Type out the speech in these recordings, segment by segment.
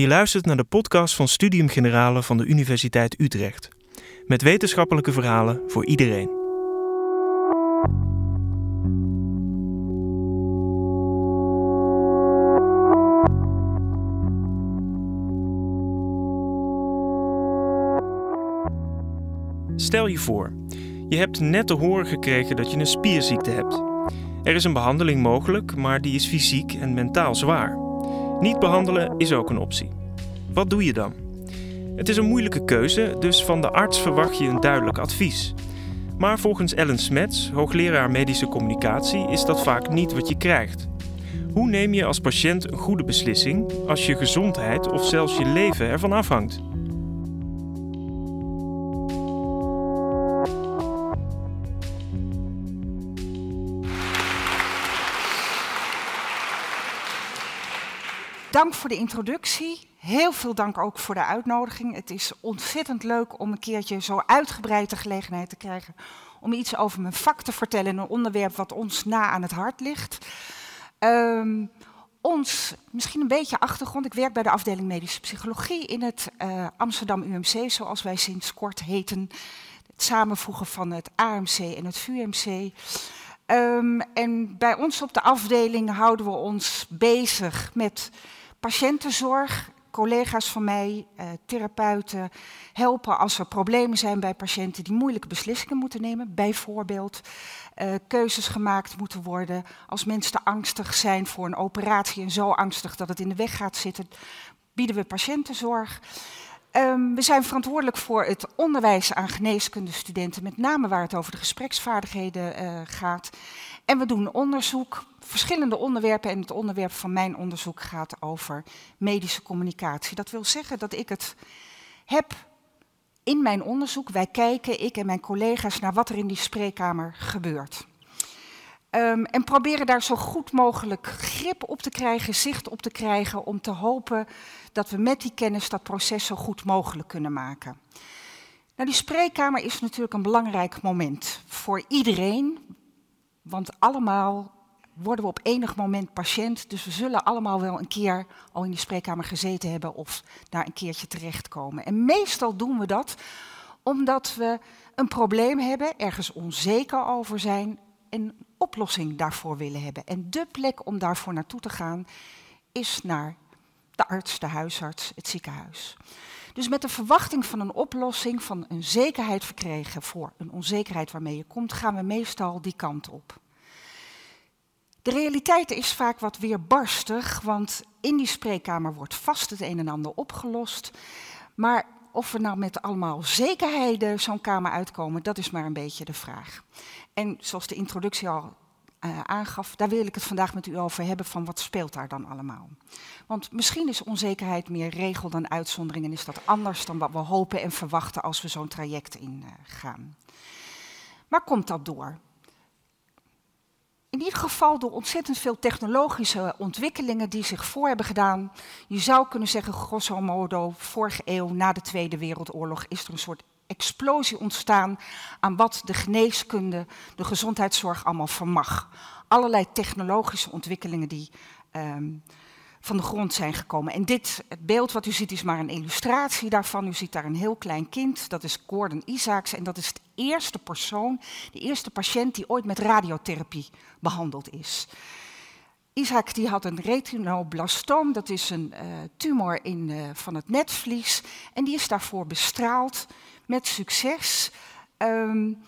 Je luistert naar de podcast van Studium Generale van de Universiteit Utrecht. Met wetenschappelijke verhalen voor iedereen. Stel je voor, je hebt net te horen gekregen dat je een spierziekte hebt. Er is een behandeling mogelijk, maar die is fysiek en mentaal zwaar. Niet behandelen is ook een optie. Wat doe je dan? Het is een moeilijke keuze, dus van de arts verwacht je een duidelijk advies. Maar volgens Ellen Smets, hoogleraar medische communicatie, is dat vaak niet wat je krijgt. Hoe neem je als patiënt een goede beslissing als je gezondheid of zelfs je leven ervan afhangt? Dank voor de introductie. Heel veel dank ook voor de uitnodiging. Het is ontzettend leuk om een keertje zo uitgebreid de gelegenheid te krijgen om iets over mijn vak te vertellen een onderwerp wat ons na aan het hart ligt. Um, ons, misschien een beetje achtergrond. Ik werk bij de afdeling medische psychologie in het uh, Amsterdam UMC, zoals wij sinds kort heten. Het samenvoegen van het AMC en het VUMC. Um, en bij ons op de afdeling houden we ons bezig met patiëntenzorg. Collega's van mij, uh, therapeuten, helpen als er problemen zijn bij patiënten die moeilijke beslissingen moeten nemen. Bijvoorbeeld uh, keuzes gemaakt moeten worden als mensen te angstig zijn voor een operatie en zo angstig dat het in de weg gaat zitten, bieden we patiëntenzorg. Um, we zijn verantwoordelijk voor het onderwijs aan geneeskundestudenten, met name waar het over de gespreksvaardigheden uh, gaat. En we doen onderzoek, verschillende onderwerpen. En het onderwerp van mijn onderzoek gaat over medische communicatie. Dat wil zeggen dat ik het heb in mijn onderzoek. Wij kijken, ik en mijn collega's, naar wat er in die spreekkamer gebeurt. Um, en proberen daar zo goed mogelijk grip op te krijgen, zicht op te krijgen, om te hopen dat we met die kennis dat proces zo goed mogelijk kunnen maken. Nou, die spreekkamer is natuurlijk een belangrijk moment voor iedereen, want allemaal worden we op enig moment patiënt, dus we zullen allemaal wel een keer al in die spreekkamer gezeten hebben of daar een keertje terechtkomen. En meestal doen we dat omdat we een probleem hebben, ergens onzeker over zijn en oplossing daarvoor willen hebben. En de plek om daarvoor naartoe te gaan is naar de arts, de huisarts, het ziekenhuis. Dus met de verwachting van een oplossing, van een zekerheid verkregen voor een onzekerheid waarmee je komt, gaan we meestal die kant op. De realiteit is vaak wat weerbarstig, want in die spreekkamer wordt vast het een en ander opgelost. Maar of we nou met allemaal zekerheden zo'n kamer uitkomen, dat is maar een beetje de vraag. En zoals de introductie al aangaf, daar wil ik het vandaag met u over hebben van wat speelt daar dan allemaal. Want misschien is onzekerheid meer regel dan uitzondering en is dat anders dan wat we hopen en verwachten als we zo'n traject ingaan. Uh, Waar komt dat door? In ieder geval door ontzettend veel technologische ontwikkelingen die zich voor hebben gedaan. Je zou kunnen zeggen, grosso modo, vorige eeuw na de Tweede Wereldoorlog is er een soort explosie ontstaan aan wat de geneeskunde, de gezondheidszorg allemaal vermag. Allerlei technologische ontwikkelingen die um, van de grond zijn gekomen. En dit, het beeld wat u ziet, is maar een illustratie daarvan. U ziet daar een heel klein kind, dat is Gordon Isaacs. En dat is de eerste persoon, de eerste patiënt die ooit met radiotherapie behandeld is. Isaac die had een retinoblastoom, dat is een uh, tumor in, uh, van het netvlies. En die is daarvoor bestraald met succes. Um,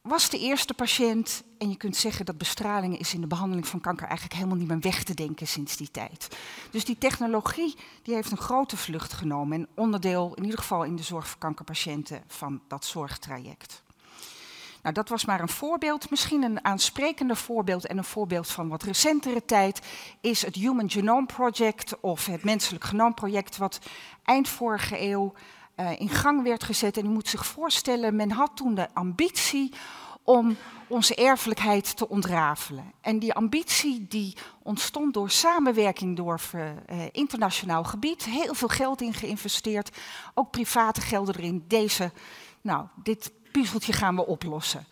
was de eerste patiënt, en je kunt zeggen dat bestraling is in de behandeling van kanker eigenlijk helemaal niet meer weg te denken sinds die tijd. Dus die technologie die heeft een grote vlucht genomen en onderdeel in ieder geval in de zorg voor kankerpatiënten van dat zorgtraject. Nou, dat was maar een voorbeeld. Misschien een aansprekender voorbeeld en een voorbeeld van wat recentere tijd is het Human Genome Project of het Menselijk Genoomproject, wat eind vorige eeuw uh, in gang werd gezet. En u moet zich voorstellen, men had toen de ambitie om onze erfelijkheid te ontrafelen. En die ambitie die ontstond door samenwerking door uh, internationaal gebied. Heel veel geld in geïnvesteerd, ook private gelden erin. Deze, nou, dit puzzeltje gaan we oplossen.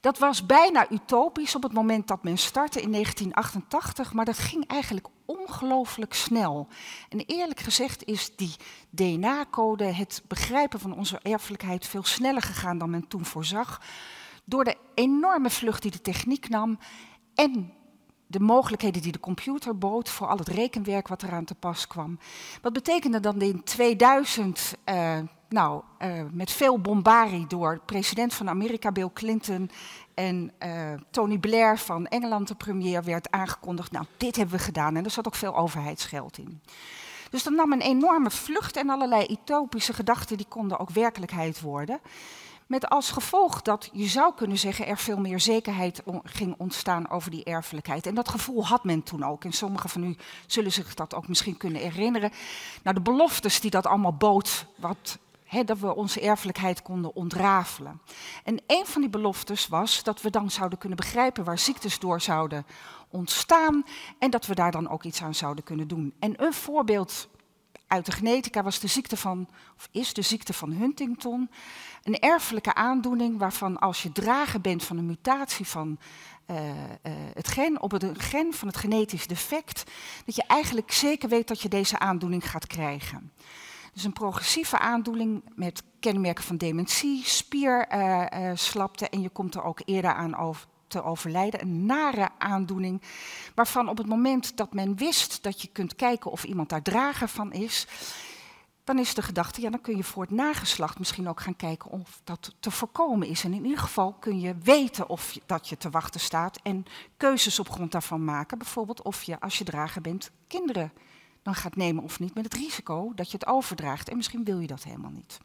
Dat was bijna utopisch op het moment dat men startte in 1988, maar dat ging eigenlijk ongelooflijk snel. En eerlijk gezegd is die DNA-code, het begrijpen van onze erfelijkheid, veel sneller gegaan dan men toen voorzag. Door de enorme vlucht die de techniek nam en de mogelijkheden die de computer bood voor al het rekenwerk wat eraan te pas kwam. Wat betekende dan in 2000, uh, nou, uh, met veel bombarie door president van Amerika Bill Clinton en uh, Tony Blair van Engeland, de premier, werd aangekondigd, nou, dit hebben we gedaan. En er zat ook veel overheidsgeld in. Dus dat nam een enorme vlucht en allerlei utopische gedachten, die konden ook werkelijkheid worden. Met als gevolg dat je zou kunnen zeggen er veel meer zekerheid ging ontstaan over die erfelijkheid. En dat gevoel had men toen ook. En sommigen van u zullen zich dat ook misschien kunnen herinneren. Nou, de beloftes die dat allemaal bood, wat, dat we onze erfelijkheid konden ontrafelen. En een van die beloftes was dat we dan zouden kunnen begrijpen waar ziektes door zouden ontstaan. En dat we daar dan ook iets aan zouden kunnen doen. En een voorbeeld uit de genetica was de ziekte van, of is de ziekte van Huntington. Een erfelijke aandoening waarvan als je drager bent van een mutatie van uh, uh, het gen, op het gen van het genetisch defect, dat je eigenlijk zeker weet dat je deze aandoening gaat krijgen. Dus een progressieve aandoening met kenmerken van dementie, spierslapte uh, en je komt er ook eerder aan over, te overlijden. Een nare aandoening waarvan op het moment dat men wist dat je kunt kijken of iemand daar drager van is, dan is de gedachte, ja, dan kun je voor het nageslacht misschien ook gaan kijken of dat te voorkomen is. En in ieder geval kun je weten of je, dat je te wachten staat en keuzes op grond daarvan maken. Bijvoorbeeld of je, als je drager bent, kinderen dan gaat nemen of niet, met het risico dat je het overdraagt. En misschien wil je dat helemaal niet.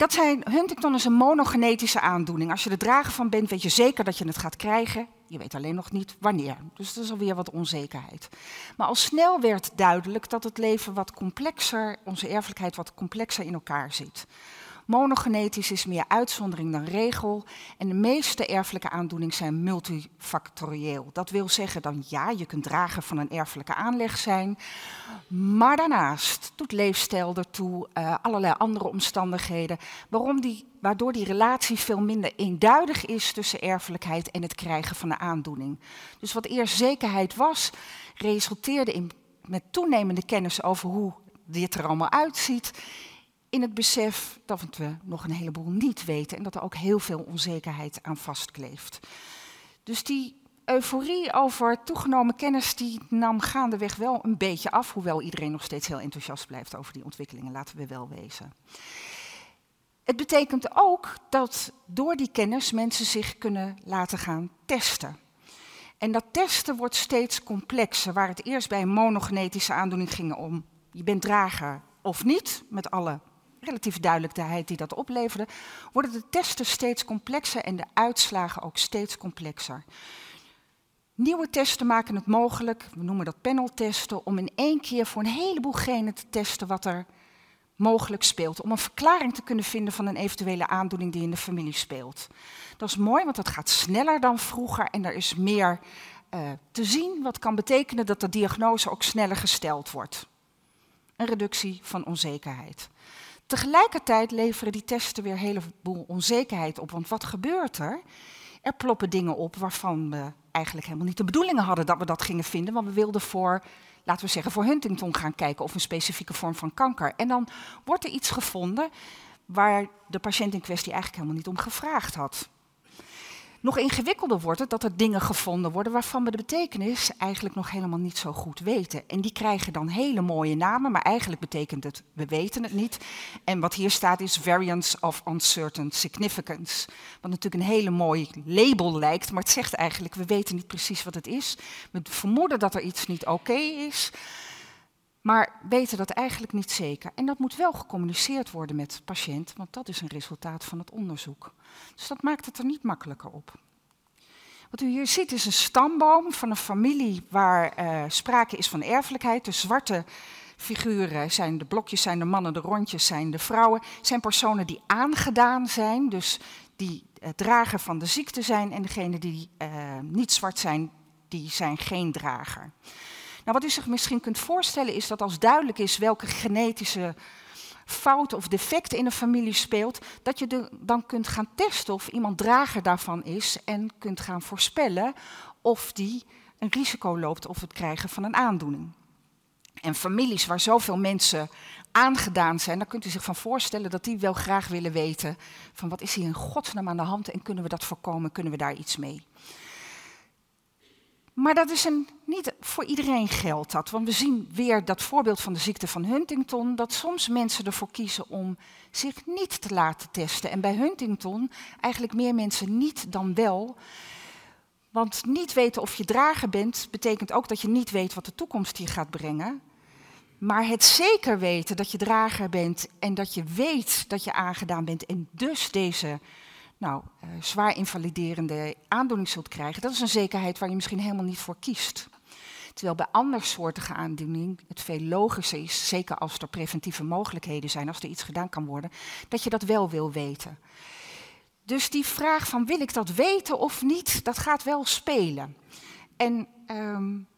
Dat zijn, Huntington is een monogenetische aandoening. Als je er drager van bent, weet je zeker dat je het gaat krijgen. Je weet alleen nog niet wanneer. Dus dat is alweer wat onzekerheid. Maar al snel werd duidelijk dat het leven wat complexer, onze erfelijkheid wat complexer in elkaar zit. Monogenetisch is meer uitzondering dan regel en de meeste erfelijke aandoeningen zijn multifactorieel. Dat wil zeggen dan ja, je kunt drager van een erfelijke aanleg zijn, maar daarnaast doet leefstijl ertoe, uh, allerlei andere omstandigheden, waarom die, waardoor die relatie veel minder eenduidig is tussen erfelijkheid en het krijgen van een aandoening. Dus wat eerst zekerheid was, resulteerde in, met toenemende kennis over hoe dit er allemaal uitziet, in het besef dat we nog een heleboel niet weten en dat er ook heel veel onzekerheid aan vastkleeft. Dus die euforie over toegenomen kennis die nam gaandeweg wel een beetje af, hoewel iedereen nog steeds heel enthousiast blijft over die ontwikkelingen, laten we wel wezen. Het betekent ook dat door die kennis mensen zich kunnen laten gaan testen. En dat testen wordt steeds complexer, waar het eerst bij een monogenetische aandoening ging om je bent drager of niet, met alle relatief duidelijkheid die dat opleverde, worden de testen steeds complexer en de uitslagen ook steeds complexer. Nieuwe testen maken het mogelijk, we noemen dat paneltesten, om in één keer voor een heleboel genen te testen wat er mogelijk speelt. Om een verklaring te kunnen vinden van een eventuele aandoening die in de familie speelt. Dat is mooi, want dat gaat sneller dan vroeger en er is meer uh, te zien, wat kan betekenen dat de diagnose ook sneller gesteld wordt. Een reductie van onzekerheid. Tegelijkertijd leveren die testen weer een heleboel onzekerheid op. Want wat gebeurt er? Er ploppen dingen op waarvan we eigenlijk helemaal niet de bedoelingen hadden dat we dat gingen vinden. Want we wilden voor, laten we zeggen, voor Huntington gaan kijken of een specifieke vorm van kanker. En dan wordt er iets gevonden waar de patiënt in kwestie eigenlijk helemaal niet om gevraagd had. Nog ingewikkelder wordt het dat er dingen gevonden worden waarvan we de betekenis eigenlijk nog helemaal niet zo goed weten. En die krijgen dan hele mooie namen, maar eigenlijk betekent het we weten het niet. En wat hier staat is variants of uncertain significance. Wat natuurlijk een hele mooi label lijkt, maar het zegt eigenlijk we weten niet precies wat het is. We vermoeden dat er iets niet oké is. Maar weten dat eigenlijk niet zeker. En dat moet wel gecommuniceerd worden met de patiënt, want dat is een resultaat van het onderzoek. Dus dat maakt het er niet makkelijker op. Wat u hier ziet is een stamboom van een familie waar uh, sprake is van erfelijkheid. De zwarte figuren zijn de blokjes, zijn de mannen, de rondjes zijn de vrouwen. zijn personen die aangedaan zijn, dus die uh, drager van de ziekte zijn. En degenen die uh, niet zwart zijn, die zijn geen drager. Nou, wat u zich misschien kunt voorstellen is dat als duidelijk is welke genetische fout of defect in een familie speelt, dat je dan kunt gaan testen of iemand drager daarvan is en kunt gaan voorspellen of die een risico loopt op het krijgen van een aandoening. En families waar zoveel mensen aangedaan zijn, dan kunt u zich van voorstellen dat die wel graag willen weten van wat is hier in godsnaam aan de hand en kunnen we dat voorkomen, kunnen we daar iets mee. Maar dat is een, niet voor iedereen geldt dat. Want we zien weer dat voorbeeld van de ziekte van Huntington, dat soms mensen ervoor kiezen om zich niet te laten testen. En bij Huntington eigenlijk meer mensen niet dan wel. Want niet weten of je drager bent, betekent ook dat je niet weet wat de toekomst je gaat brengen. Maar het zeker weten dat je drager bent en dat je weet dat je aangedaan bent en dus deze nou, uh, zwaar invaliderende aandoening zult krijgen, dat is een zekerheid waar je misschien helemaal niet voor kiest. Terwijl bij andersoortige aandoening het veel logischer is, zeker als er preventieve mogelijkheden zijn, als er iets gedaan kan worden, dat je dat wel wil weten. Dus die vraag van wil ik dat weten of niet, dat gaat wel spelen. En um,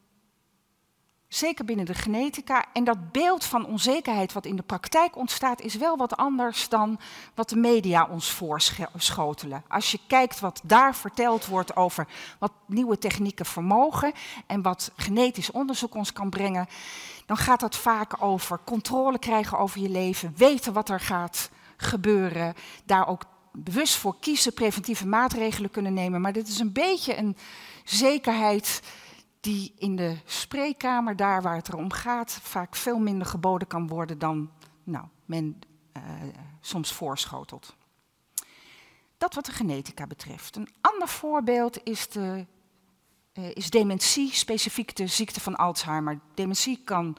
Zeker binnen de genetica. En dat beeld van onzekerheid wat in de praktijk ontstaat, is wel wat anders dan wat de media ons voorschotelen. Als je kijkt wat daar verteld wordt over wat nieuwe technieken vermogen en wat genetisch onderzoek ons kan brengen, dan gaat dat vaak over controle krijgen over je leven, weten wat er gaat gebeuren, daar ook bewust voor kiezen, preventieve maatregelen kunnen nemen. Maar dit is een beetje een zekerheid die in de spreekkamer, daar waar het er om gaat, vaak veel minder geboden kan worden dan nou, men uh, soms voorschotelt. Dat wat de genetica betreft. Een ander voorbeeld is, de, uh, is dementie, specifiek de ziekte van Alzheimer. Dementie kan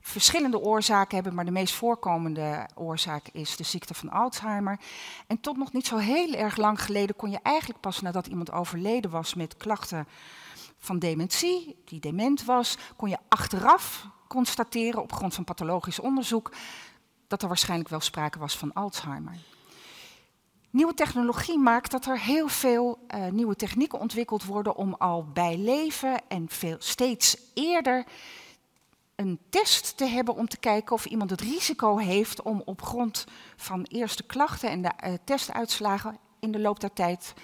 verschillende oorzaken hebben, maar de meest voorkomende oorzaak is de ziekte van Alzheimer. En tot nog niet zo heel erg lang geleden kon je eigenlijk pas nadat iemand overleden was met klachten van dementie, die dement was, kon je achteraf constateren op grond van pathologisch onderzoek dat er waarschijnlijk wel sprake was van Alzheimer. Nieuwe technologie maakt dat er heel veel uh, nieuwe technieken ontwikkeld worden om al bij leven en veel, steeds eerder een test te hebben om te kijken of iemand het risico heeft om op grond van eerste klachten en de uh, testuitslagen in de loop der tijd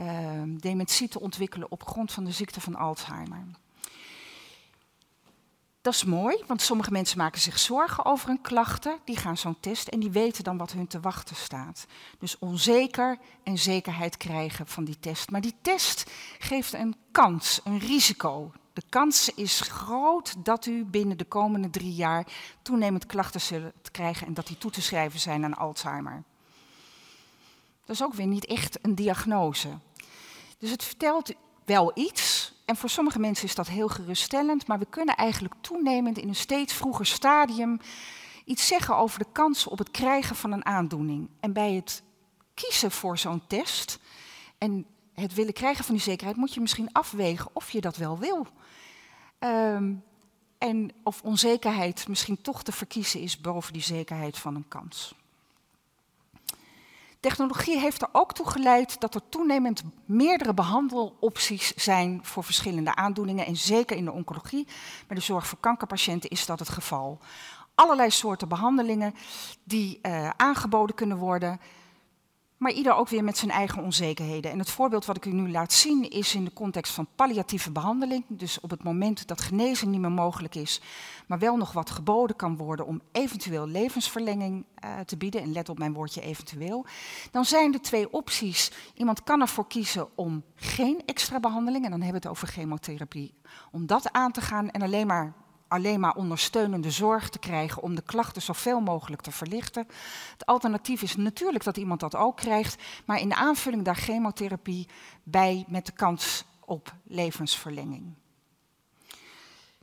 uh, dementie te ontwikkelen op grond van de ziekte van Alzheimer. Dat is mooi, want sommige mensen maken zich zorgen over hun klachten. Die gaan zo'n test en die weten dan wat hun te wachten staat. Dus onzeker en zekerheid krijgen van die test. Maar die test geeft een kans, een risico. De kans is groot dat u binnen de komende drie jaar toenemend klachten zult krijgen en dat die toe te schrijven zijn aan Alzheimer. Dat is ook weer niet echt een diagnose. Dus het vertelt wel iets. En voor sommige mensen is dat heel geruststellend. Maar we kunnen eigenlijk toenemend in een steeds vroeger stadium iets zeggen over de kans op het krijgen van een aandoening. En bij het kiezen voor zo'n test en het willen krijgen van die zekerheid, moet je misschien afwegen of je dat wel wil. Um, en of onzekerheid misschien toch te verkiezen is boven die zekerheid van een kans. Technologie heeft er ook toe geleid dat er toenemend meerdere behandelopties zijn voor verschillende aandoeningen. En zeker in de oncologie, bij de zorg voor kankerpatiënten is dat het geval. Allerlei soorten behandelingen die uh, aangeboden kunnen worden maar ieder ook weer met zijn eigen onzekerheden. En het voorbeeld wat ik u nu laat zien is in de context van palliatieve behandeling. Dus op het moment dat genezen niet meer mogelijk is, maar wel nog wat geboden kan worden om eventueel levensverlenging uh, te bieden, en let op mijn woordje eventueel, dan zijn er twee opties. Iemand kan ervoor kiezen om geen extra behandeling, en dan hebben we het over chemotherapie, om dat aan te gaan en alleen maar alleen maar ondersteunende zorg te krijgen om de klachten zoveel mogelijk te verlichten. Het alternatief is natuurlijk dat iemand dat ook krijgt, maar in aanvulling daar chemotherapie bij met de kans op levensverlenging.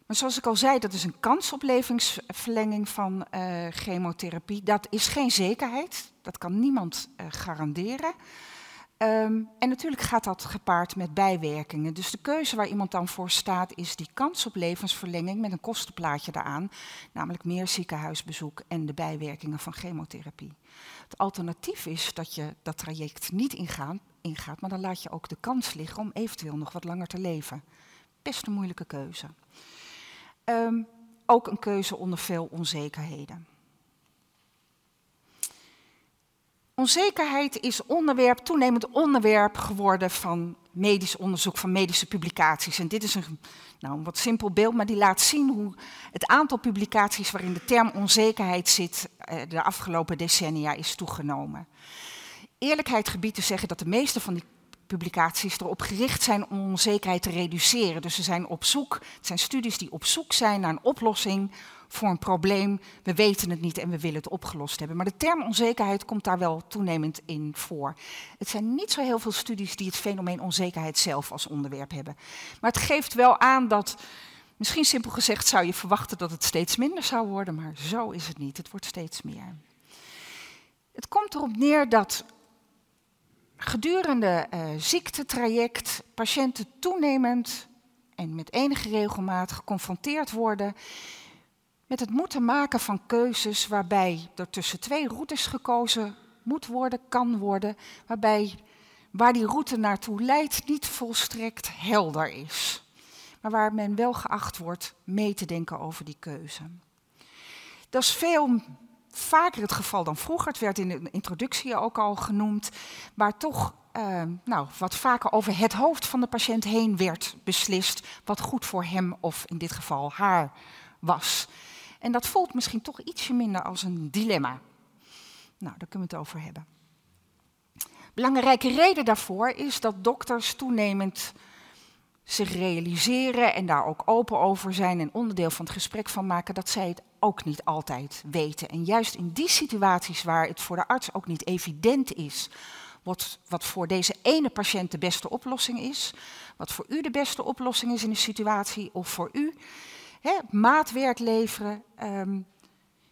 Maar zoals ik al zei, dat is een kans op levensverlenging van uh, chemotherapie. Dat is geen zekerheid, dat kan niemand uh, garanderen. Um, en natuurlijk gaat dat gepaard met bijwerkingen. Dus de keuze waar iemand dan voor staat is die kans op levensverlenging met een kostenplaatje daaraan, namelijk meer ziekenhuisbezoek en de bijwerkingen van chemotherapie. Het alternatief is dat je dat traject niet ingaan, ingaat, maar dan laat je ook de kans liggen om eventueel nog wat langer te leven. Best een moeilijke keuze. Um, ook een keuze onder veel onzekerheden. Onzekerheid is onderwerp, toenemend onderwerp geworden van medisch onderzoek, van medische publicaties. En dit is een, nou, een wat simpel beeld, maar die laat zien hoe het aantal publicaties waarin de term onzekerheid zit eh, de afgelopen decennia is toegenomen. Eerlijkheid gebied te zeggen dat de meeste van die publicaties erop gericht zijn om onzekerheid te reduceren. Dus ze zijn op zoek, het zijn studies die op zoek zijn naar een oplossing voor een probleem. We weten het niet en we willen het opgelost hebben. Maar de term onzekerheid komt daar wel toenemend in voor. Het zijn niet zo heel veel studies die het fenomeen onzekerheid zelf als onderwerp hebben. Maar het geeft wel aan dat, misschien simpel gezegd, zou je verwachten dat het steeds minder zou worden, maar zo is het niet. Het wordt steeds meer. Het komt erop neer dat gedurende uh, ziektetraject patiënten toenemend en met enige regelmaat geconfronteerd worden met het moeten maken van keuzes waarbij er tussen twee routes gekozen moet worden, kan worden, waarbij waar die route naartoe leidt niet volstrekt helder is, maar waar men wel geacht wordt mee te denken over die keuze. Dat is veel vaker het geval dan vroeger. Het werd in de introductie ook al genoemd, waar toch uh, nou, wat vaker over het hoofd van de patiënt heen werd beslist wat goed voor hem of in dit geval haar was. En dat voelt misschien toch ietsje minder als een dilemma. Nou, daar kunnen we het over hebben. Belangrijke reden daarvoor is dat dokters toenemend zich realiseren en daar ook open over zijn en onderdeel van het gesprek van maken, dat zij het ook niet altijd weten. En juist in die situaties waar het voor de arts ook niet evident is wat, wat voor deze ene patiënt de beste oplossing is, wat voor u de beste oplossing is in een situatie of voor u, maatwerk leveren, ehm,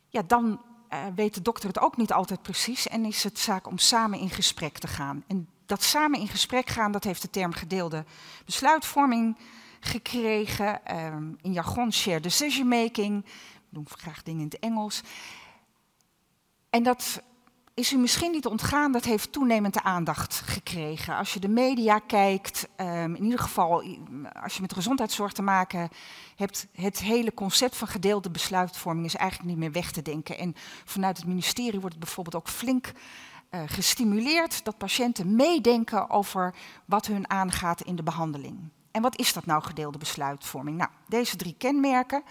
ja, dan uh, weet de dokter het ook niet altijd precies en is het zaak om samen in gesprek te gaan. En dat samen in gesprek gaan, dat heeft de term gedeelde besluitvorming gekregen. Um, in jargon shared decision making. We doen graag dingen in het Engels. En dat is u misschien niet ontgaan, dat heeft toenemend de aandacht gekregen. Als je de media kijkt, um, in ieder geval als je met gezondheidszorg te maken hebt, het hele concept van gedeelde besluitvorming is eigenlijk niet meer weg te denken. En vanuit het ministerie wordt het bijvoorbeeld ook flink uh, gestimuleerd dat patiënten meedenken over wat hun aangaat in de behandeling. En wat is dat nou, gedeelde besluitvorming? Nou, deze drie kenmerken.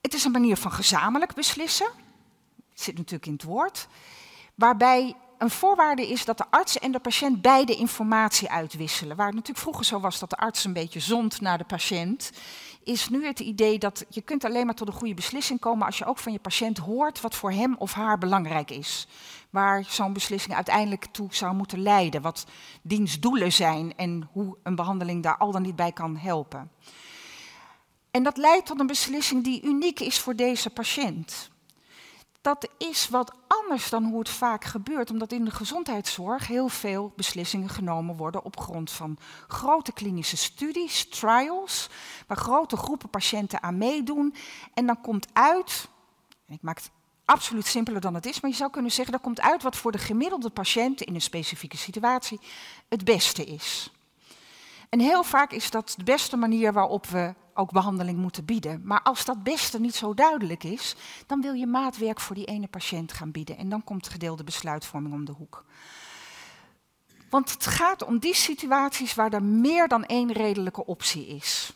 Het is een manier van gezamenlijk beslissen. Zit natuurlijk in het woord. Waarbij een voorwaarde is dat de arts en de patiënt beide informatie uitwisselen. Waar het natuurlijk vroeger zo was dat de arts een beetje zond naar de patiënt, is nu het idee dat je kunt alleen maar tot een goede beslissing komen als je ook van je patiënt hoort wat voor hem of haar belangrijk is. Waar zo'n beslissing uiteindelijk toe zou moeten leiden, wat dienstdoelen zijn en hoe een behandeling daar al dan niet bij kan helpen. En dat leidt tot een beslissing die uniek is voor deze patiënt dat is wat anders dan hoe het vaak gebeurt, omdat in de gezondheidszorg heel veel beslissingen genomen worden op grond van grote klinische studies, trials, waar grote groepen patiënten aan meedoen. En dan komt uit, en ik maak het absoluut simpeler dan het is, maar je zou kunnen zeggen, dat komt uit wat voor de gemiddelde patiënt in een specifieke situatie het beste is. En heel vaak is dat de beste manier waarop we ook behandeling moeten bieden. Maar als dat beste niet zo duidelijk is, dan wil je maatwerk voor die ene patiënt gaan bieden. En dan komt gedeelde besluitvorming om de hoek. Want het gaat om die situaties waar er meer dan één redelijke optie is.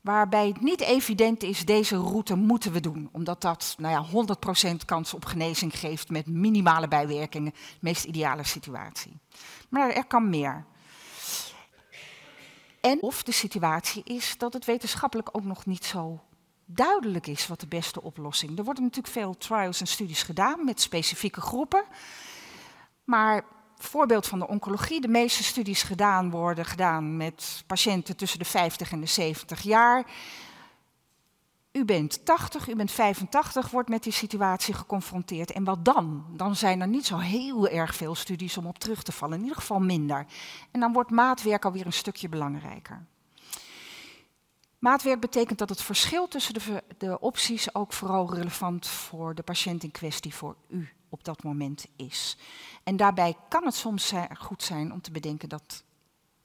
Waarbij het niet evident is, deze route moeten we doen. Omdat dat nou ja, 100% kans op genezing geeft met minimale bijwerkingen. De meest ideale situatie. Maar er kan meer. En of de situatie is dat het wetenschappelijk ook nog niet zo duidelijk is wat de beste oplossing. Er worden natuurlijk veel trials en studies gedaan met specifieke groepen. Maar voorbeeld van de oncologie, de meeste studies gedaan worden gedaan met patiënten tussen de 50 en de 70 jaar. U bent 80, u bent 85, wordt met die situatie geconfronteerd. En wat dan? Dan zijn er niet zo heel erg veel studies om op terug te vallen, in ieder geval minder. En dan wordt maatwerk alweer een stukje belangrijker. Maatwerk betekent dat het verschil tussen de, de opties ook vooral relevant voor de patiënt in kwestie, voor u op dat moment is. En daarbij kan het soms goed zijn om te bedenken dat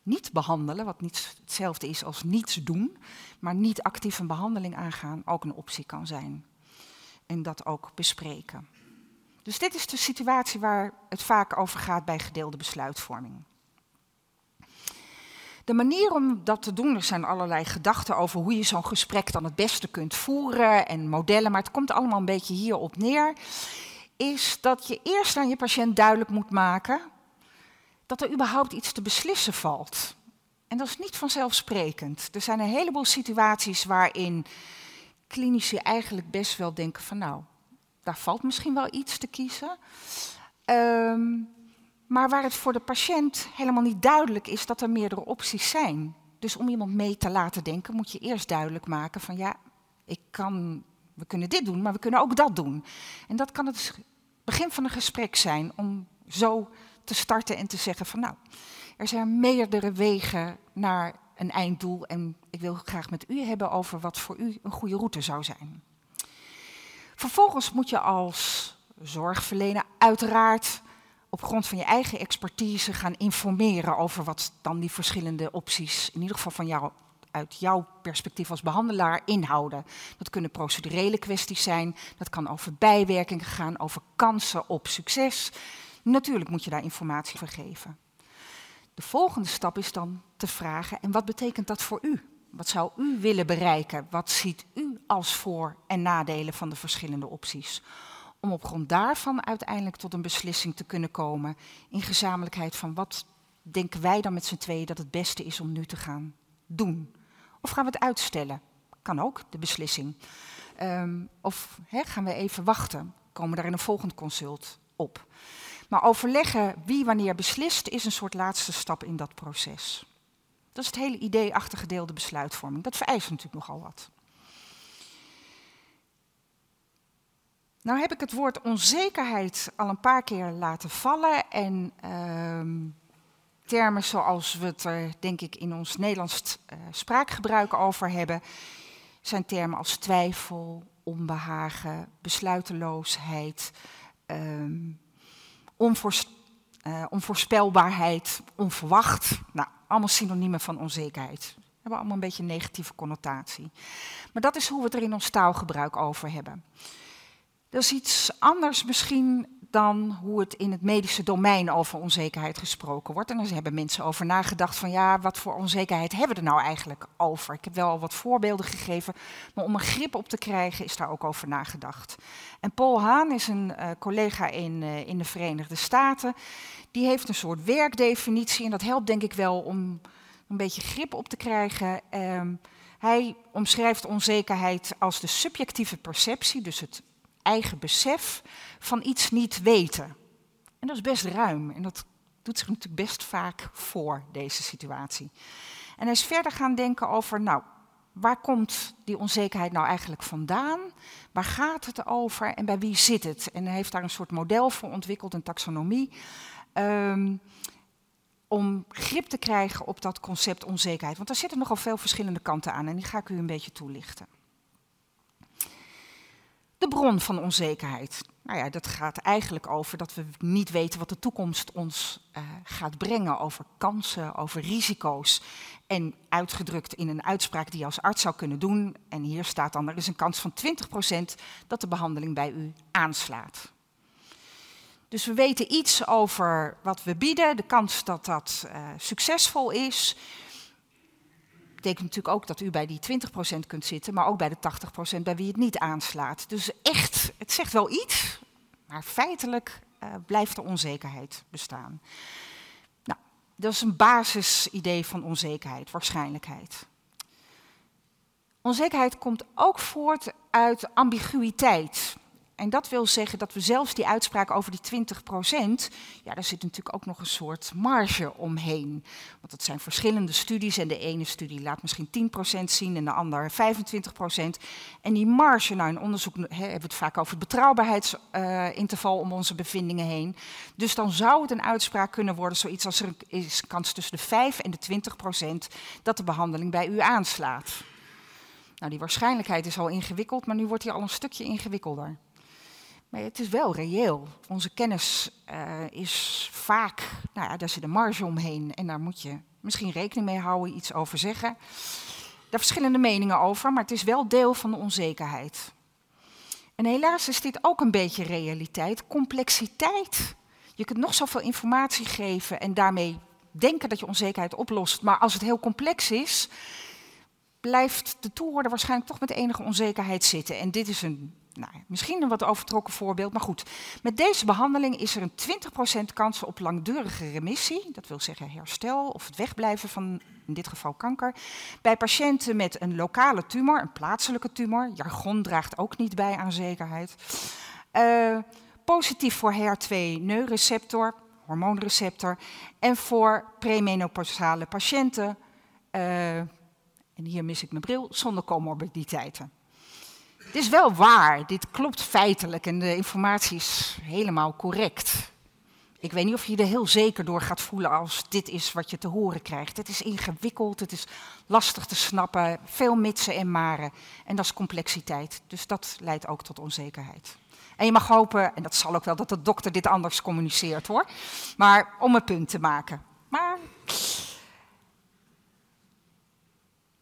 niet behandelen, wat niet hetzelfde is als niets doen, maar niet actief een behandeling aangaan, ook een optie kan zijn. En dat ook bespreken. Dus dit is de situatie waar het vaak over gaat bij gedeelde besluitvorming. De manier om dat te doen, er zijn allerlei gedachten over hoe je zo'n gesprek dan het beste kunt voeren en modellen, maar het komt allemaal een beetje hierop neer, is dat je eerst aan je patiënt duidelijk moet maken dat er überhaupt iets te beslissen valt. En dat is niet vanzelfsprekend. Er zijn een heleboel situaties waarin klinici eigenlijk best wel denken van nou, daar valt misschien wel iets te kiezen. Um, maar waar het voor de patiënt helemaal niet duidelijk is dat er meerdere opties zijn. Dus om iemand mee te laten denken, moet je eerst duidelijk maken van ja, ik kan, we kunnen dit doen, maar we kunnen ook dat doen. En dat kan het begin van een gesprek zijn om zo te starten en te zeggen van nou, er zijn meerdere wegen naar een einddoel en ik wil graag met u hebben over wat voor u een goede route zou zijn. Vervolgens moet je als zorgverlener uiteraard op grond van je eigen expertise gaan informeren over wat dan die verschillende opties, in ieder geval van jou, uit jouw perspectief als behandelaar, inhouden. Dat kunnen procedurele kwesties zijn, dat kan over bijwerkingen gaan, over kansen op succes. Natuurlijk moet je daar informatie over geven. De volgende stap is dan te vragen, en wat betekent dat voor u? Wat zou u willen bereiken? Wat ziet u als voor- en nadelen van de verschillende opties? om op grond daarvan uiteindelijk tot een beslissing te kunnen komen in gezamenlijkheid van wat denken wij dan met z'n tweeën dat het beste is om nu te gaan doen. Of gaan we het uitstellen? Kan ook, de beslissing. Ehm, of gaan we even wachten? Komen daar in een volgend consult op? Maar overleggen wie wanneer beslist is een soort laatste stap in dat proces. Dat is het hele idee achter gedeelde besluitvorming. Dat vereist natuurlijk nogal wat. Nou heb ik het woord onzekerheid al een paar keer laten vallen en ehm, termen zoals we het er denk ik in ons Nederlands uh, spraakgebruik over hebben, zijn termen als twijfel, onbehagen, besluiteloosheid, um, onvoorspelbaarheid, onverwacht. Nou, allemaal synoniemen van onzekerheid. Hebben allemaal een beetje een negatieve connotatie. Maar dat is hoe we het er in ons taalgebruik over hebben. Dat is iets anders misschien dan hoe het in het medische domein over onzekerheid gesproken wordt. En daar hebben mensen over nagedacht van ja, wat voor onzekerheid hebben we er nou eigenlijk over? Ik heb wel al wat voorbeelden gegeven, maar om een grip op te krijgen is daar ook over nagedacht. En Paul Haan is een uh, collega in, uh, in de Verenigde Staten. Die heeft een soort werkdefinitie en dat helpt denk ik wel om een beetje grip op te krijgen. Uh, hij omschrijft onzekerheid als de subjectieve perceptie, dus het eigen besef van iets niet weten. En dat is best ruim en dat doet zich natuurlijk best vaak voor, deze situatie. En hij is verder gaan denken over, nou, waar komt die onzekerheid nou eigenlijk vandaan? Waar gaat het over en bij wie zit het? En hij heeft daar een soort model voor ontwikkeld, een taxonomie, um, om grip te krijgen op dat concept onzekerheid. Want daar zitten nogal veel verschillende kanten aan en die ga ik u een beetje toelichten. De bron van onzekerheid. Nou ja, dat gaat eigenlijk over dat we niet weten wat de toekomst ons uh, gaat brengen. Over kansen, over risico's. En uitgedrukt in een uitspraak die je als arts zou kunnen doen. En hier staat dan, er is een kans van 20% dat de behandeling bij u aanslaat. Dus we weten iets over wat we bieden, de kans dat dat uh, succesvol is betekent natuurlijk ook dat u bij die 20% kunt zitten, maar ook bij de 80% bij wie het niet aanslaat. Dus echt, het zegt wel iets, maar feitelijk uh, blijft er onzekerheid bestaan. Nou, dat is een basisidee van onzekerheid, waarschijnlijkheid. Onzekerheid komt ook voort uit ambiguïteit. En dat wil zeggen dat we zelfs die uitspraak over die 20% ja, daar zit natuurlijk ook nog een soort marge omheen. Want dat zijn verschillende studies en de ene studie laat misschien 10% zien en de ander 25% En die marge, nou in onderzoek he, hebben we het vaak over het betrouwbaarheidsinterval uh, om onze bevindingen heen. Dus dan zou het een uitspraak kunnen worden, zoiets als er is kans tussen de 5 en de 20% dat de behandeling bij u aanslaat. Nou, die waarschijnlijkheid is al ingewikkeld, maar nu wordt die al een stukje ingewikkelder. Maar het is wel reëel. Onze kennis uh, is vaak, nou ja, daar zit een marge omheen en daar moet je misschien rekening mee houden, iets over zeggen. Daar verschillende meningen over, maar het is wel deel van de onzekerheid. En helaas is dit ook een beetje realiteit. Complexiteit. Je kunt nog zoveel informatie geven en daarmee denken dat je onzekerheid oplost. Maar als het heel complex is, blijft de toehoorder waarschijnlijk toch met enige onzekerheid zitten. En dit is een, nou, misschien een wat overtrokken voorbeeld, maar goed. Met deze behandeling is er een 20% kans op langdurige remissie, dat wil zeggen herstel of het wegblijven van in dit geval kanker, bij patiënten met een lokale tumor, een plaatselijke tumor. Jargon draagt ook niet bij aan zekerheid. Uh, positief voor HER2-neureceptor, hormoonreceptor, en voor premenopausale patiënten. Uh, en hier mis ik mijn bril, zonder comorbiditeiten. Het is wel waar, dit klopt feitelijk en de informatie is helemaal correct. Ik weet niet of je je er heel zeker door gaat voelen als dit is wat je te horen krijgt. Het is ingewikkeld, het is lastig te snappen, veel mitsen en maren. En dat is complexiteit, dus dat leidt ook tot onzekerheid. En je mag hopen, en dat zal ook wel, dat de dokter dit anders communiceert hoor. Maar om een punt te maken. Maar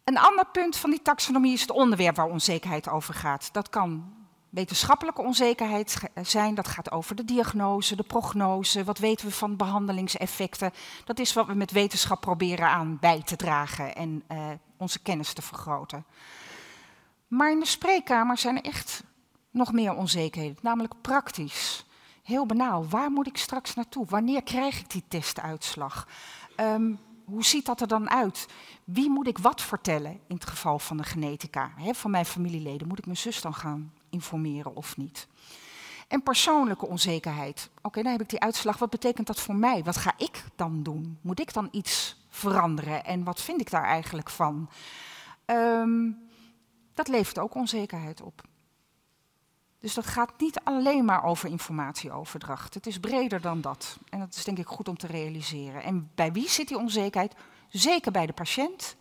Een ander punt van die taxonomie is het onderwerp waar onzekerheid over gaat. Dat kan wetenschappelijke onzekerheid zijn, dat gaat over de diagnose, de prognose, wat weten we van behandelingseffecten. Dat is wat we met wetenschap proberen aan bij te dragen en uh, onze kennis te vergroten. Maar in de spreekkamer zijn er echt nog meer onzekerheden, namelijk praktisch. Heel banaal, waar moet ik straks naartoe? Wanneer krijg ik die testuitslag? Um, hoe ziet dat er dan uit? Wie moet ik wat vertellen in het geval van de genetica? van mijn familieleden, moet ik mijn zus dan gaan informeren of niet? En persoonlijke onzekerheid. Oké, dan heb ik die uitslag. Wat betekent dat voor mij? Wat ga ik dan doen? Moet ik dan iets veranderen? En wat vind ik daar eigenlijk van? Um, dat levert ook onzekerheid op. Dus dat gaat niet alleen maar over informatieoverdracht. Het is breder dan dat. En dat is denk ik goed om te realiseren. En bij wie zit die onzekerheid? Zeker bij de patiënt.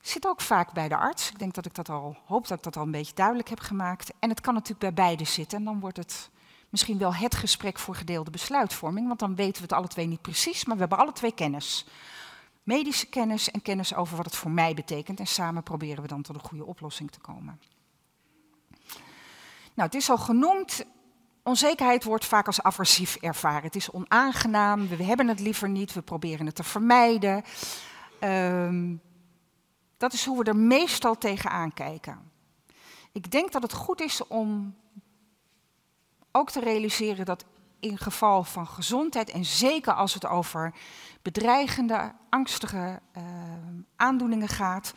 Zit ook vaak bij de arts. Ik denk dat ik dat al, hoop dat ik dat al een beetje duidelijk heb gemaakt. En het kan natuurlijk bij beide zitten. En dan wordt het misschien wel het gesprek voor gedeelde besluitvorming. Want dan weten we het alle twee niet precies, maar we hebben alle twee kennis. Medische kennis en kennis over wat het voor mij betekent. En samen proberen we dan tot een goede oplossing te komen. Nou, het is al genoemd, onzekerheid wordt vaak als aversief ervaren. Het is onaangenaam, we hebben het liever niet, we proberen het te vermijden. Um, dat is hoe we er meestal tegenaan kijken. Ik denk dat het goed is om ook te realiseren dat in geval van gezondheid, en zeker als het over bedreigende, angstige uh, aandoeningen gaat,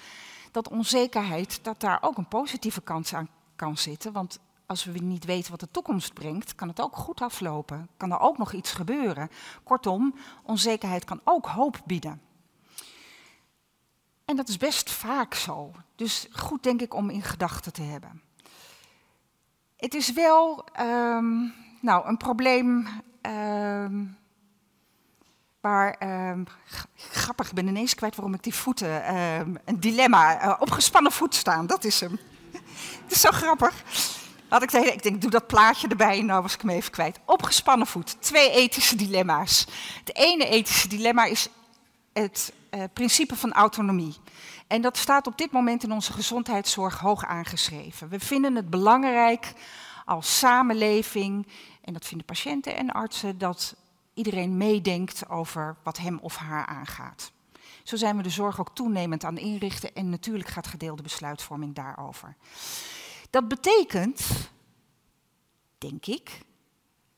dat onzekerheid, dat daar ook een positieve kans aan kan zitten. Want als we niet weten wat de toekomst brengt, kan het ook goed aflopen. Kan er ook nog iets gebeuren. Kortom, onzekerheid kan ook hoop bieden. En dat is best vaak zo. Dus goed denk ik om in gedachten te hebben. Het is wel um, nou, een probleem um, waar, um, grappig, ik ben ineens kwijt waarom ik die voeten, een dilemma, uh, opgespannen voet staan, dat is hem. Het is zo grappig had ik hele, ik denk, doe dat plaatje erbij, nou was ik hem even kwijt. Opgespannen voet, twee ethische dilemma's. Het ene ethische dilemma is het uh, principe van autonomie. En dat staat op dit moment in onze gezondheidszorg hoog aangeschreven. We vinden het belangrijk als samenleving, en dat vinden patiënten en artsen, dat iedereen meedenkt over wat hem of haar aangaat. Zo zijn we de zorg ook toenemend aan inrichten en natuurlijk gaat gedeelde besluitvorming daarover. Dat betekent, denk ik,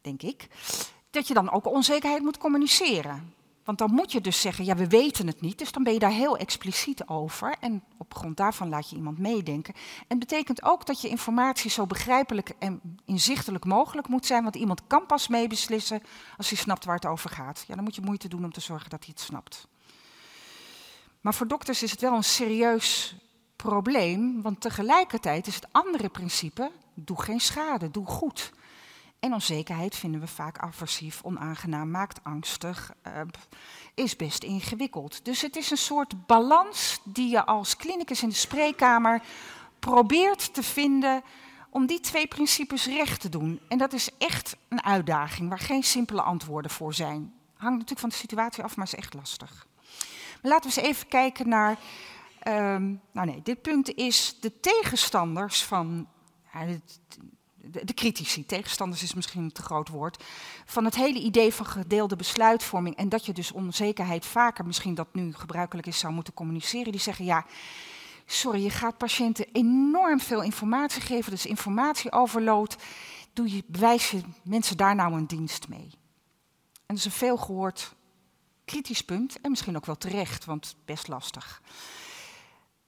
denk ik, dat je dan ook onzekerheid moet communiceren. Want dan moet je dus zeggen, ja, we weten het niet, dus dan ben je daar heel expliciet over. En op grond daarvan laat je iemand meedenken. En betekent ook dat je informatie zo begrijpelijk en inzichtelijk mogelijk moet zijn, want iemand kan pas meebeslissen als hij snapt waar het over gaat. Ja, dan moet je moeite doen om te zorgen dat hij het snapt. Maar voor dokters is het wel een serieus probleem, want tegelijkertijd is het andere principe, doe geen schade, doe goed. En onzekerheid vinden we vaak aversief, onaangenaam, maakt angstig, uh, is best ingewikkeld. Dus het is een soort balans die je als klinicus in de spreekkamer probeert te vinden om die twee principes recht te doen. En dat is echt een uitdaging waar geen simpele antwoorden voor zijn. Hangt natuurlijk van de situatie af, maar is echt lastig. Maar laten we eens even kijken naar Um, nou nee, dit punt is de tegenstanders van de, de, critici, tegenstanders is misschien een te groot woord, van het hele idee van gedeelde besluitvorming en dat je dus onzekerheid vaker, misschien dat nu gebruikelijk is, zou moeten communiceren, die zeggen ja, sorry, je gaat patiënten enorm veel informatie geven, dus informatieoverload, doe je, bewijs je mensen daar nou een dienst mee. En dat is een veel gehoord kritisch punt en misschien ook wel terecht, want best lastig.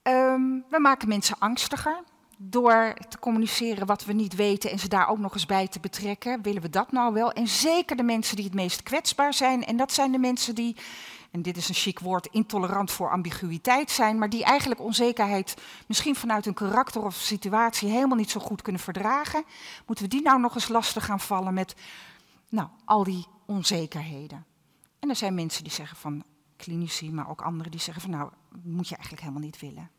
Um, we maken mensen angstiger door te communiceren wat we niet weten en ze daar ook nog eens bij te betrekken. Willen we dat nou wel? En zeker de mensen die het meest kwetsbaar zijn. En dat zijn de mensen die, en dit is een chic woord, intolerant voor ambiguïteit zijn, maar die eigenlijk onzekerheid misschien vanuit hun karakter of situatie helemaal niet zo goed kunnen verdragen. Moeten we die nou nog eens lastig gaan vallen met nou, al die onzekerheden? En er zijn mensen die zeggen van klinici, maar ook anderen die zeggen van nou, moet je eigenlijk helemaal niet willen.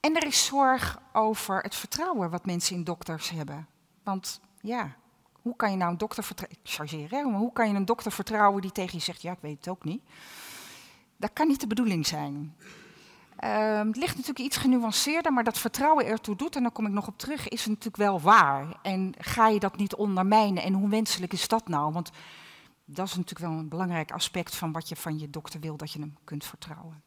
En er is zorg over het vertrouwen wat mensen in dokters hebben. Want ja, hoe kan je nou een dokter vertrouwen? Maar hoe kan je een dokter vertrouwen die tegen je zegt: Ja, ik weet het ook niet? Dat kan niet de bedoeling zijn. Uh, het ligt natuurlijk iets genuanceerder, maar dat vertrouwen ertoe doet, en daar kom ik nog op terug, is natuurlijk wel waar. En ga je dat niet ondermijnen? En hoe wenselijk is dat nou? Want dat is natuurlijk wel een belangrijk aspect van wat je van je dokter wil, dat je hem kunt vertrouwen.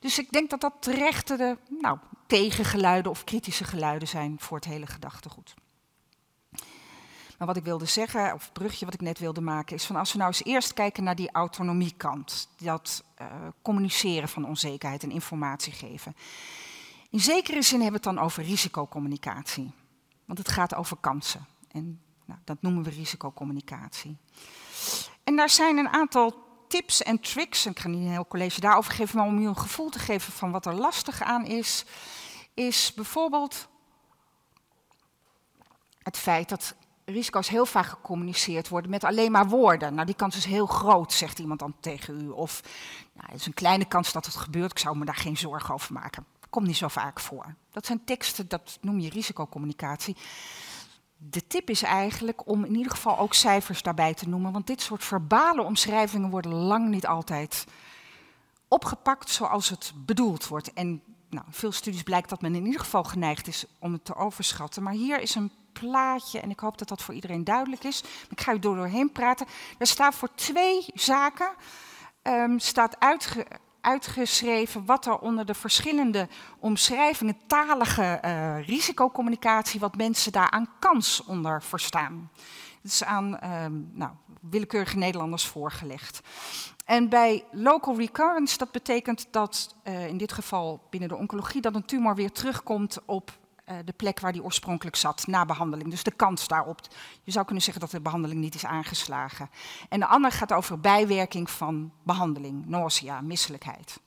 Dus ik denk dat dat terechte de, nou, tegengeluiden of kritische geluiden zijn voor het hele gedachtegoed. Maar wat ik wilde zeggen, of het brugje wat ik net wilde maken, is van als we nou eens eerst kijken naar die autonomiekant, dat uh, communiceren van onzekerheid en informatie geven. In zekere zin hebben we het dan over risicocommunicatie, want het gaat over kansen. En nou, dat noemen we risicocommunicatie. En daar zijn een aantal tips en tricks, ik ga niet een heel college daarover geven, maar om u een gevoel te geven van wat er lastig aan is, is bijvoorbeeld het feit dat risico's heel vaak gecommuniceerd worden met alleen maar woorden. Nou, die kans is heel groot, zegt iemand dan tegen u. Of, nou, het is een kleine kans dat het gebeurt, ik zou me daar geen zorgen over maken. Komt niet zo vaak voor. Dat zijn teksten, dat noem je risicocommunicatie de tip is eigenlijk om in ieder geval ook cijfers daarbij te noemen, want dit soort verbale omschrijvingen worden lang niet altijd opgepakt zoals het bedoeld wordt. En nou, veel studies blijkt dat men in ieder geval geneigd is om het te overschatten. Maar hier is een plaatje, en ik hoop dat dat voor iedereen duidelijk is. Ik ga u door doorheen praten. Er staat voor twee zaken um, staat uitge, uitgeschreven wat er onder de verschillende omschrijvingen, talige uh, risicocommunicatie, wat mensen daar aan kans onder verstaan. Het is aan uh, nou, willekeurige Nederlanders voorgelegd. En bij local recurrence, dat betekent dat uh, in dit geval binnen de oncologie, dat een tumor weer terugkomt op de plek waar die oorspronkelijk zat na behandeling. Dus de kans daarop. Je zou kunnen zeggen dat de behandeling niet is aangeslagen. En de andere gaat over bijwerking van behandeling, nausea, misselijkheid.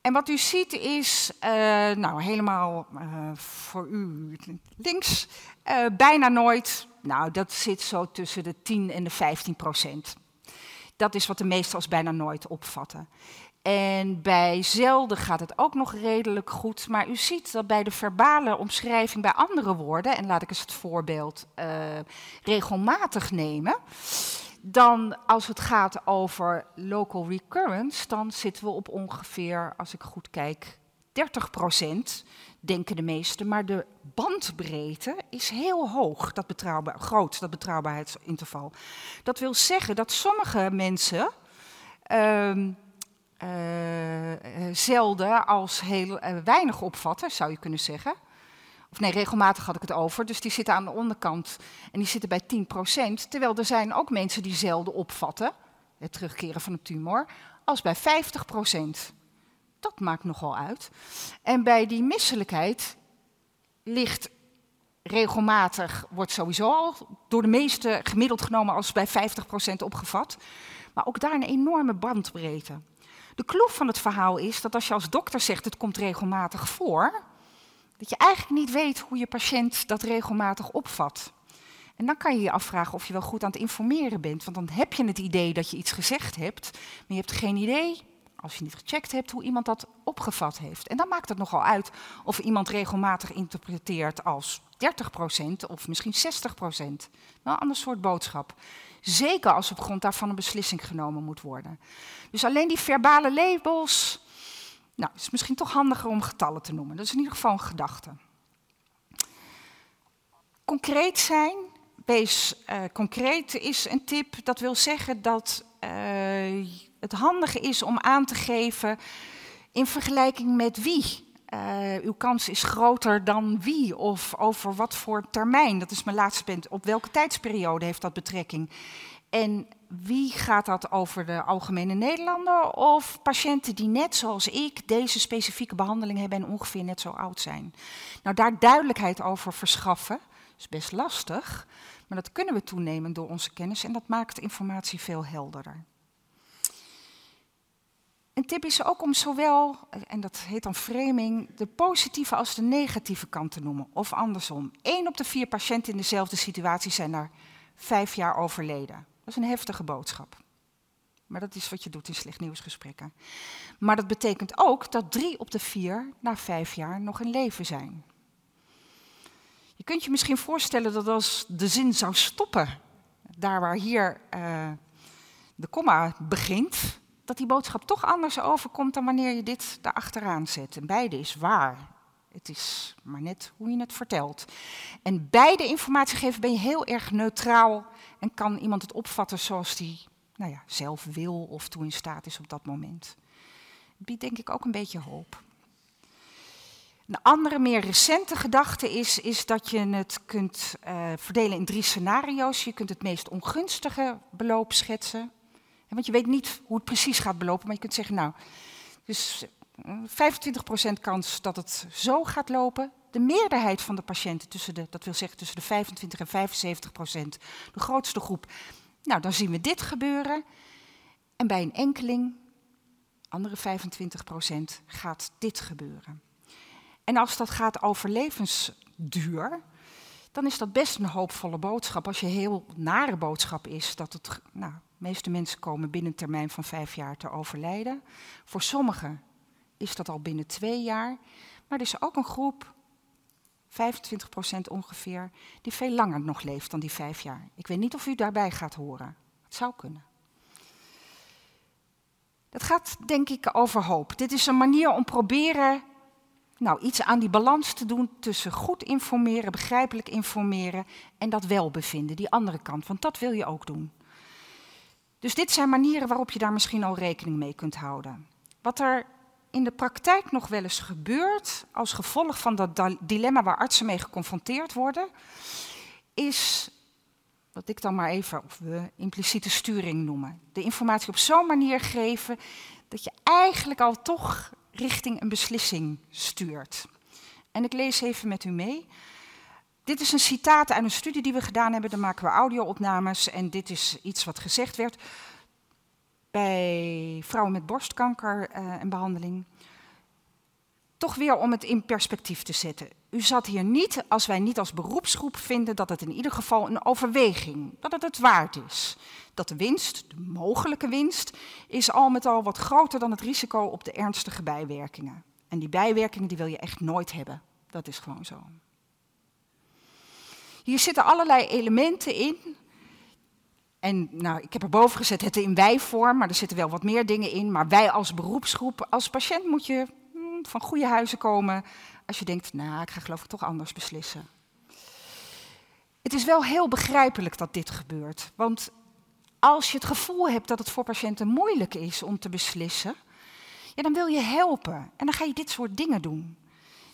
En wat u ziet is, uh, nou helemaal uh, voor u links, bijna nooit, nou dat zit zo tussen de 10 en de 15 procent. Dat is wat de meesten als bijna nooit opvatten. En bij zelden gaat het ook nog redelijk goed. Maar u ziet dat bij de verbale omschrijving bij andere woorden, en laat ik eens het voorbeeld uh, regelmatig nemen. Dan als het gaat over local recurrence, dan zitten we op ongeveer, als ik goed kijk, 30 procent, denken de meesten. Maar de bandbreedte is heel hoog, dat betrouwbaar, groot, dat betrouwbaarheidsinterval. Dat wil zeggen dat sommige mensen. Uh, zelden als heel uh, weinig opvatten, zou je kunnen zeggen. Of nee, regelmatig had ik het over. Dus die zitten aan de onderkant en die zitten bij 10%. Terwijl er zijn ook mensen die zelden opvatten, het terugkeren van een tumor, als bij 50%. Dat maakt nogal uit. En bij die misselijkheid ligt regelmatig, wordt sowieso al door de meesten gemiddeld genomen als bij 50% opgevat. Maar ook daar een enorme bandbreedte. De kloof van het verhaal is dat als je als dokter zegt het komt regelmatig voor, dat je eigenlijk niet weet hoe je patiënt dat regelmatig opvat. En dan kan je je afvragen of je wel goed aan het informeren bent, want dan heb je het idee dat je iets gezegd hebt, maar je hebt geen idee, als je niet gecheckt hebt, hoe iemand dat opgevat heeft. En dan maakt het nogal uit of iemand regelmatig interpreteert als 30% of misschien 60%. Wel een ander soort boodschap. Zeker als op grond daarvan een beslissing genomen moet worden. Dus alleen die verbale labels, nou, is misschien toch handiger om getallen te noemen. Dat is in ieder geval een gedachte. Concreet zijn, wees uh, concreet is een tip. Dat wil zeggen dat uh, het handige is om aan te geven in vergelijking met wie. Uh, uw kans is groter dan wie of over wat voor termijn. Dat is mijn laatste punt. Op welke tijdsperiode heeft dat betrekking? En wie gaat dat over de algemene Nederlander of patiënten die net zoals ik deze specifieke behandeling hebben en ongeveer net zo oud zijn? Nou, daar duidelijkheid over verschaffen is best lastig, maar dat kunnen we toenemen door onze kennis en dat maakt informatie veel helderder. Een tip is ook om zowel, en dat heet dan framing, de positieve als de negatieve kant te noemen. Of andersom. Eén op de vier patiënten in dezelfde situatie zijn na vijf jaar overleden. Dat is een heftige boodschap. Maar dat is wat je doet in slecht nieuwsgesprekken. Maar dat betekent ook dat drie op de vier na vijf jaar nog in leven zijn. Je kunt je misschien voorstellen dat als de zin zou stoppen, daar waar hier uh, de komma begint, dat die boodschap toch anders overkomt dan wanneer je dit erachteraan zet. En beide is waar. Het is maar net hoe je het vertelt. En beide informatie geven ben je heel erg neutraal en kan iemand het opvatten zoals die nou ja, zelf wil of toe in staat is op dat moment. Het biedt denk ik ook een beetje hoop. Een andere, meer recente gedachte is, is dat je het kunt uh, verdelen in drie scenario's. Je kunt het meest ongunstige beloop schetsen. Want je weet niet hoe het precies gaat belopen, maar je kunt zeggen, nou, dus 25% eh, kans dat het zo gaat lopen. De meerderheid van de patiënten, tussen de, dat wil zeggen tussen de 25 en 75 procent, de grootste groep, nou, dan zien we dit gebeuren. En bij een enkeling, andere 25 procent, gaat dit gebeuren. En als dat gaat over levensduur, dan is dat best een hoopvolle boodschap. Als je heel nare boodschap is dat het, nou, de meeste mensen komen binnen een termijn van vijf jaar te overlijden. Voor sommigen is dat al binnen twee jaar. Maar er is ook een groep, 25% ongeveer, die veel langer nog leeft dan die vijf jaar. Ik weet niet of u daarbij gaat horen. Het zou kunnen. Het gaat denk ik over hoop. Dit is een manier om proberen nou, iets aan die balans te doen tussen goed informeren, begrijpelijk informeren en dat welbevinden, die andere kant. Want dat wil je ook doen. Dus dit zijn manieren waarop je daar misschien al rekening mee kunt houden. Wat er in de praktijk nog wel eens gebeurt als gevolg van dat dilemma waar artsen mee geconfronteerd worden, is wat ik dan maar even, of we impliciete sturing noemen. De informatie op zo'n manier geven dat je eigenlijk al toch richting een beslissing stuurt. En ik lees even met u mee. Dit is een citaat uit een studie die we gedaan hebben. Daar maken we audio-opnames en dit is iets wat gezegd werd bij vrouwen met borstkanker uh, en behandeling. Toch weer om het in perspectief te zetten. U zat hier niet als wij niet als beroepsgroep vinden dat het in ieder geval een overweging, dat het het waard is. Dat de winst, de mogelijke winst, is al met al wat groter dan het risico op de ernstige bijwerkingen. En die bijwerkingen die wil je echt nooit hebben. Dat is gewoon zo. Hier zitten allerlei elementen in. En nou, ik heb erboven gezet het in wij-vorm, maar er zitten wel wat meer dingen in. Maar wij als beroepsgroep, als patiënt moet je hmm, van goede huizen komen als je denkt, nou, ik ga geloof ik toch anders beslissen. Het is wel heel begrijpelijk dat dit gebeurt. Want als je het gevoel hebt dat het voor patiënten moeilijk is om te beslissen, ja, dan wil je helpen. En dan ga je dit soort dingen doen.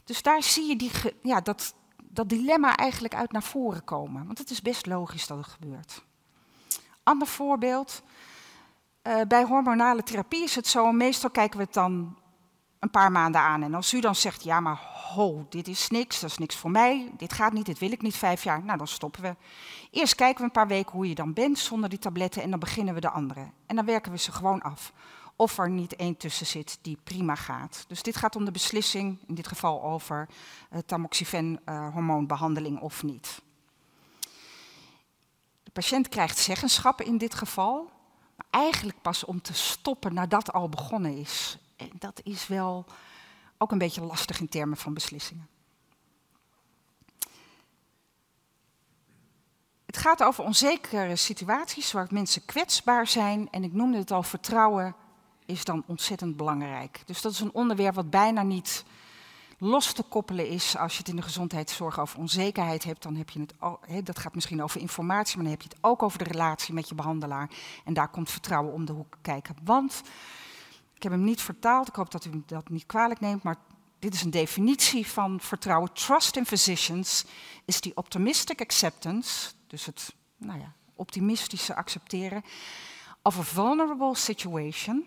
Dus daar zie je die, ja, dat, dat dilemma eigenlijk uit naar voren komen. Want het is best logisch dat het gebeurt. Ander voorbeeld. Uh, bij hormonale therapie is het zo, meestal kijken we het dan een paar maanden aan. En als u dan zegt, ja maar ho, dit is niks, dat is niks voor mij, dit gaat niet, dit wil ik niet vijf jaar, nou dan stoppen we. Eerst kijken we een paar weken hoe je dan bent zonder die tabletten en dan beginnen we de andere. En dan werken we ze gewoon af of er niet één tussen zit die prima gaat. Dus dit gaat om de beslissing, in dit geval over uh, tamoxifen-hormoonbehandeling uh, of niet. De patiënt krijgt zeggenschap in dit geval, maar eigenlijk pas om te stoppen nadat al begonnen is. En dat is wel ook een beetje lastig in termen van beslissingen. Het gaat over onzekere situaties waar mensen kwetsbaar zijn. En ik noemde het al vertrouwen is dan ontzettend belangrijk. Dus dat is een onderwerp wat bijna niet los te koppelen is als je het in de gezondheidszorg over onzekerheid hebt. Dan heb je het, he, dat gaat misschien over informatie, maar dan heb je het ook over de relatie met je behandelaar. En daar komt vertrouwen om de hoek kijken. Want, ik heb hem niet vertaald, ik hoop dat u dat niet kwalijk neemt, maar dit is een definitie van vertrouwen. Trust in physicians is the optimistic acceptance, dus het nou ja, optimistische accepteren, of a vulnerable situation,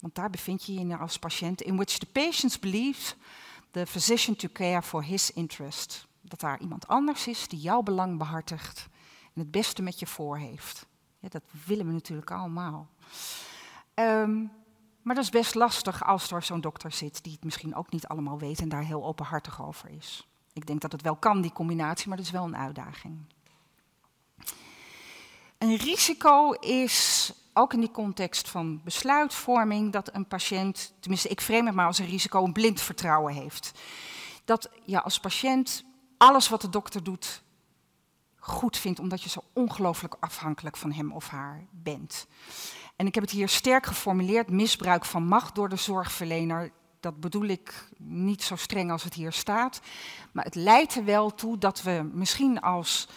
want daar bevind je je als patiënt, in which the patient believes the physician to care for his interest. Dat daar iemand anders is die jouw belang behartigt en het beste met je voor heeft. Ja, dat willen we natuurlijk allemaal. Um, maar dat is best lastig als er zo'n dokter zit die het misschien ook niet allemaal weet en daar heel openhartig over is. Ik denk dat het wel kan, die combinatie, maar dat is wel een uitdaging. Een risico is ook in die context van besluitvorming dat een patiënt, tenminste ik frame het maar als een risico, een blind vertrouwen heeft. Dat je als patiënt alles wat de dokter doet goed vindt, omdat je zo ongelooflijk afhankelijk van hem of haar bent. En ik heb het hier sterk geformuleerd, misbruik van macht door de zorgverlener. Dat bedoel ik niet zo streng als het hier staat. Maar het leidt er wel toe dat we misschien als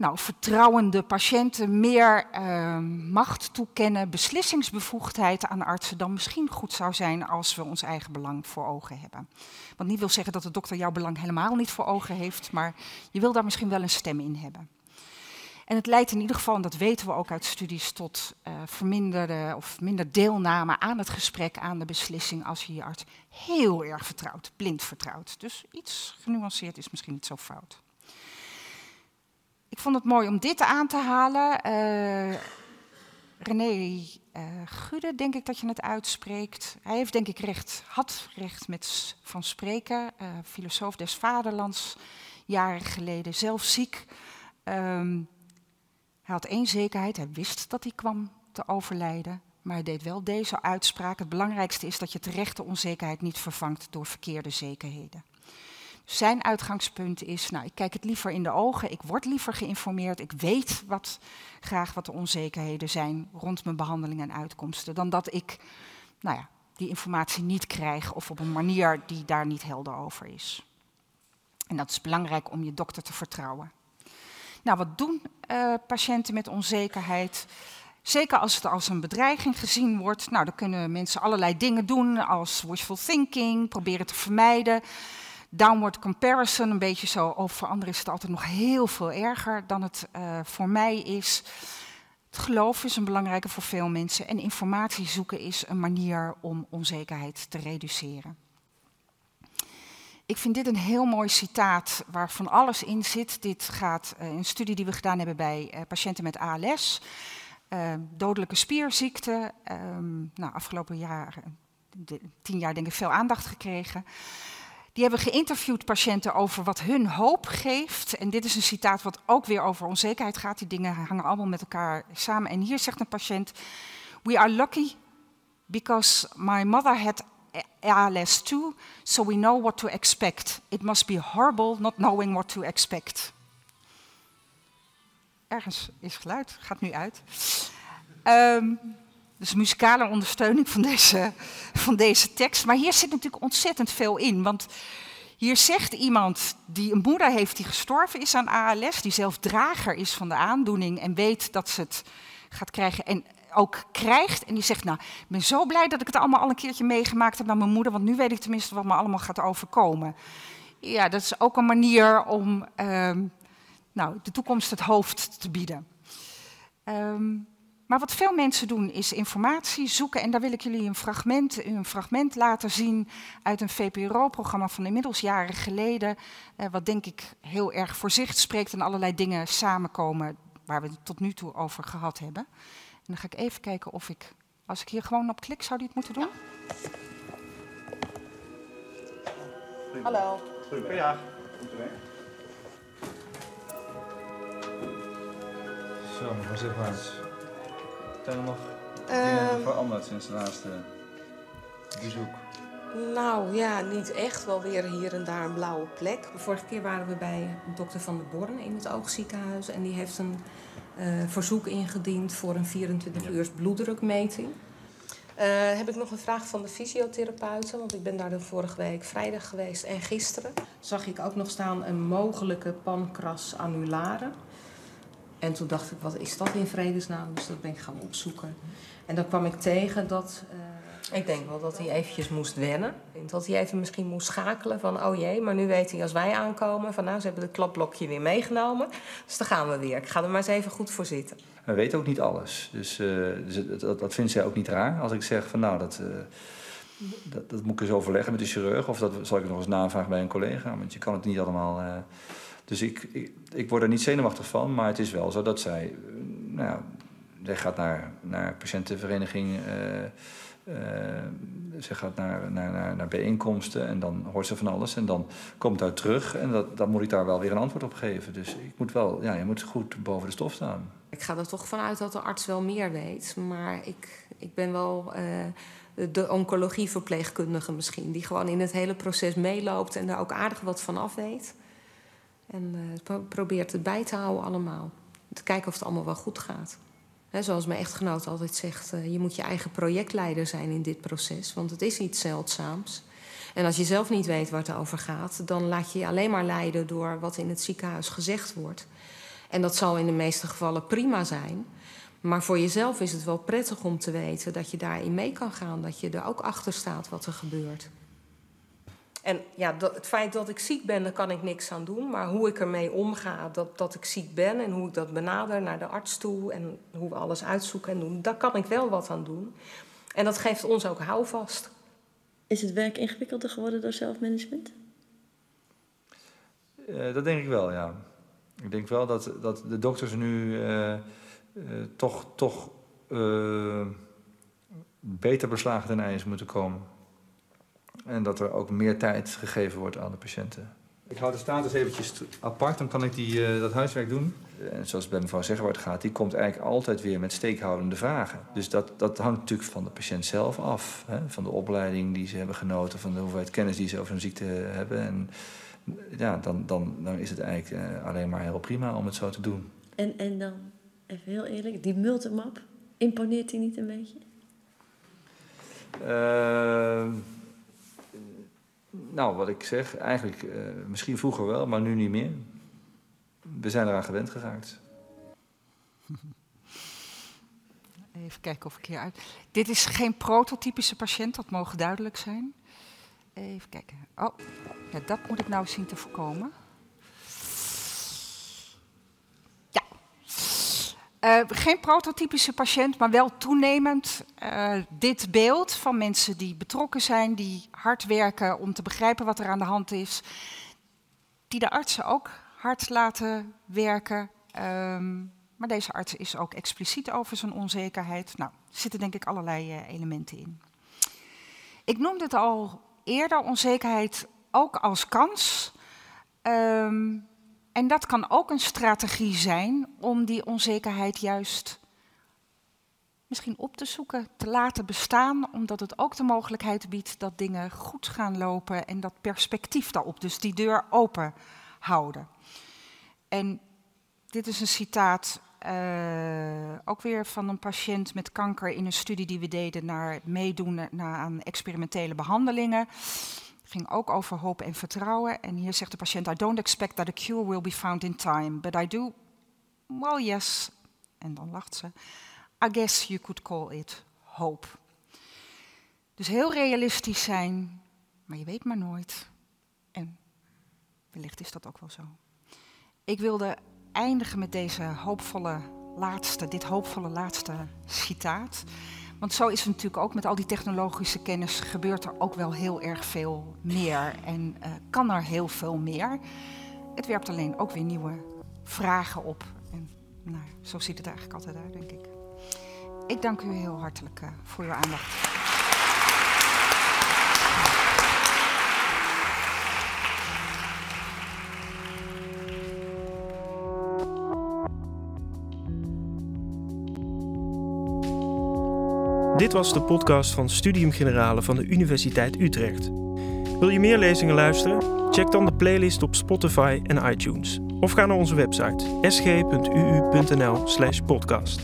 nou, vertrouwende patiënten meer uh, macht toekennen, beslissingsbevoegdheid aan artsen, dan misschien goed zou zijn als we ons eigen belang voor ogen hebben. Wat niet wil zeggen dat de dokter jouw belang helemaal niet voor ogen heeft, maar je wil daar misschien wel een stem in hebben. En het leidt in ieder geval, en dat weten we ook uit studies, tot uh, verminderde of minder deelname aan het gesprek, aan de beslissing, als je je arts heel erg vertrouwt, blind vertrouwt. Dus iets genuanceerd is misschien niet zo fout. Vond het mooi om dit aan te halen. Uh, René uh, Gude, denk ik dat je het uitspreekt. Hij heeft denk ik recht, had recht met van spreken. Uh, filosoof des vaderlands, jaren geleden, zelf ziek. Um, hij had één zekerheid, hij wist dat hij kwam te overlijden, maar hij deed wel deze uitspraak. Het belangrijkste is dat je terechte onzekerheid niet vervangt door verkeerde zekerheden. Zijn uitgangspunt is, nou, ik kijk het liever in de ogen, ik word liever geïnformeerd, ik weet wat, graag wat de onzekerheden zijn rond mijn behandeling en uitkomsten, dan dat ik nou ja, die informatie niet krijg of op een manier die daar niet helder over is. En dat is belangrijk om je dokter te vertrouwen. Nou, wat doen uh, patiënten met onzekerheid? Zeker als het als een bedreiging gezien wordt, nou, dan kunnen mensen allerlei dingen doen als wishful thinking, proberen te vermijden. Downward comparison, een beetje zo, oh, voor anderen is het altijd nog heel veel erger dan het uh, voor mij is. Het geloof is een belangrijke voor veel mensen en informatie zoeken is een manier om onzekerheid te reduceren. Ik vind dit een heel mooi citaat waar van alles in zit. Dit gaat uh, een studie die we gedaan hebben bij uh, patiënten met ALS, dodelijke spierziekte. Um, nou, afgelopen jaar, de, tien jaar denk ik, veel aandacht gekregen. Die hebben geïnterviewd patiënten over wat hun hoop geeft. En dit is een citaat wat ook weer over onzekerheid gaat. Die dingen hangen allemaal met elkaar samen. En hier zegt een patiënt: We are lucky because my mother had ALS 2, so we know what to expect. It must be horrible not knowing what to expect. Ergens is geluid, gaat nu uit. Um, dus muzikale ondersteuning van deze, van deze tekst. Maar hier zit natuurlijk ontzettend veel in. Want hier zegt iemand die een moeder heeft die gestorven is aan ALS, die zelf drager is van de aandoening en weet dat ze het gaat krijgen. En ook krijgt. En die zegt, nou, ik ben zo blij dat ik het allemaal al een keertje meegemaakt heb met mijn moeder, want nu weet ik tenminste wat me allemaal gaat overkomen. Ja, dat is ook een manier om uh, nou, de toekomst het hoofd te bieden. Um, maar wat veel mensen doen is informatie zoeken. En daar wil ik jullie een fragment, een fragment laten zien uit een VPRO-programma van inmiddels jaren geleden. Uh, wat denk ik heel erg voor zich spreekt en allerlei dingen samenkomen waar we het tot nu toe over gehad hebben dan ga ik even kijken of ik, als ik hier gewoon op klik, zou die het moeten doen? Hallo. Goedemiddag. Zo, nog eens even Zijn er nog dingen uh, veranderd sinds het laatste bezoek? Nou ja, niet echt. Wel weer hier en daar een blauwe plek. De vorige keer waren we bij dokter Van der Born in het oogziekenhuis. En die heeft een uh, verzoek ingediend voor een 24 uur bloeddrukmeting. heb ik nog een vraag van de fysiotherapeuten, want ik ben daar de vorige week vrijdag geweest en gisteren. Zag ik ook nog staan een mogelijke pancras annulare. En toen dacht ik, wat is dat in vredesnaam? Dus dat ben ik gaan opzoeken. En dan kwam ik tegen dat... Uh, ik denk wel dat hij eventjes moest wennen. Dat hij even misschien moest schakelen van... oh jee, maar nu weet hij als wij aankomen... van nou, ze hebben het klapblokje weer meegenomen. Dus dan gaan we weer. Ik ga er maar eens even goed voor zitten. We weten ook niet alles. Dus, uh, dus dat, dat vindt zij ook niet raar. Als ik zeg van nou, dat... Uh, dat, dat, moet ik eens overleggen met de chirurg. Of dat zal ik nog eens navragen bij een collega. Want je kan het niet allemaal dus ik, ik, word er niet zenuwachtig van, maar het is wel zo dat zij, eh, nou ja, zij gaat naar, naar patiëntenvereniging, uh, uh, ze gaat naar, naar, naar, naar, bijeenkomsten en dan hoort ze van alles en dan komt uit terug en dat, dan moet ik daar wel weer een antwoord op geven. Dus ik moet wel, ja, je moet goed boven de stof staan. Ik ga er toch vanuit dat de arts wel meer weet, maar ik, ik ben wel uh, de oncologieverpleegkundige misschien, die gewoon in het hele proces meeloopt en daar ook aardig wat van af weet. En uh, probeert het bij te houden allemaal. Te kijken of het allemaal wel goed gaat. zoals mijn echtgenoot altijd zegt, uh, je moet je eigen projectleider zijn in dit proces. Want het is iets zeldzaams. En als je zelf niet weet waar het over gaat, dan laat je je alleen maar leiden door wat in het ziekenhuis gezegd wordt. En dat zal in de meeste gevallen prima zijn. Maar voor jezelf is het wel prettig om te weten dat je daarin mee kan gaan. Dat je er ook achter staat wat er gebeurt. En ja, dat, het feit dat ik ziek ben, daar kan ik niks aan doen. Maar hoe ik ermee omga, dat, dat ik ziek ben en hoe ik dat benader naar de arts toe en hoe we alles uitzoeken en doen, daar kan ik wel wat aan doen. En dat geeft ons ook houvast. Is het werk ingewikkelder geworden door zelfmanagement? Uh, dat denk ik wel, ja. Ik denk wel dat, dat de dokters nu uh, uh, toch, toch beter beslagen ten ijs moeten komen. En dat er ook meer tijd gegeven wordt aan de patiënten. Ik hou de status eventjes apart, dan kan ik die, uh, dat huiswerk doen. En zoals bij mevrouw Zeggewaard gaat, die komt eigenlijk altijd weer met steekhoudende vragen. Dus dat, dat hangt natuurlijk van de patiënt zelf af. Hè? Van de opleiding die ze hebben genoten, van de hoeveelheid kennis die ze over een ziekte hebben. En ja, dan, dan, dan is het eigenlijk uh, alleen maar heel prima om het zo te doen. En, en dan, even heel eerlijk, die multimap, imponeert die niet een beetje? Uh, nou, wat ik zeg, eigenlijk uh, misschien vroeger wel, maar nu niet meer. We zijn eraan gewend geraakt. Even kijken of ik hier uit. Dit is geen prototypische patiënt, dat mogen duidelijk zijn. Even kijken. Oh, dat moet ik nou zien te voorkomen. Uh, geen prototypische patiënt, maar wel toenemend uh, dit beeld van mensen die betrokken zijn, die hard werken om te begrijpen wat er aan de hand is, die de artsen ook hard laten werken. Um, maar deze arts is ook expliciet over zijn onzekerheid. Nou, er zitten denk ik allerlei uh, elementen in. Ik noemde het al eerder, onzekerheid ook als kans. Um, en dat kan ook een strategie zijn om die onzekerheid juist misschien op te zoeken, te laten bestaan, omdat het ook de mogelijkheid biedt dat dingen goed gaan lopen en dat perspectief daarop, dus die deur open houden. En dit is een citaat uh, ook weer van een patiënt met kanker in een studie die we deden naar meedoen naar, aan experimentele behandelingen ging ook over hoop en vertrouwen. En hier zegt de patiënt: I don't expect that a cure will be found in time, but I do. Well, yes. En dan lacht ze. I guess you could call it hope. Dus heel realistisch zijn, maar je weet maar nooit. En wellicht is dat ook wel zo. Ik wilde eindigen met deze hoopvolle laatste, dit hoopvolle laatste citaat. Want zo is het natuurlijk ook met al die technologische kennis gebeurt er ook wel heel erg veel meer en uh, kan er heel veel meer. Het werpt alleen ook weer nieuwe vragen op. En nou, zo ziet het eigenlijk altijd uit, denk ik. Ik dank u heel hartelijk uh, voor uw aandacht. Dit was de podcast van Studium Generale van de Universiteit Utrecht. Wil je meer lezingen luisteren? Check dan de playlist op Spotify en iTunes. Of ga naar onze website sg.uu.nl/podcast.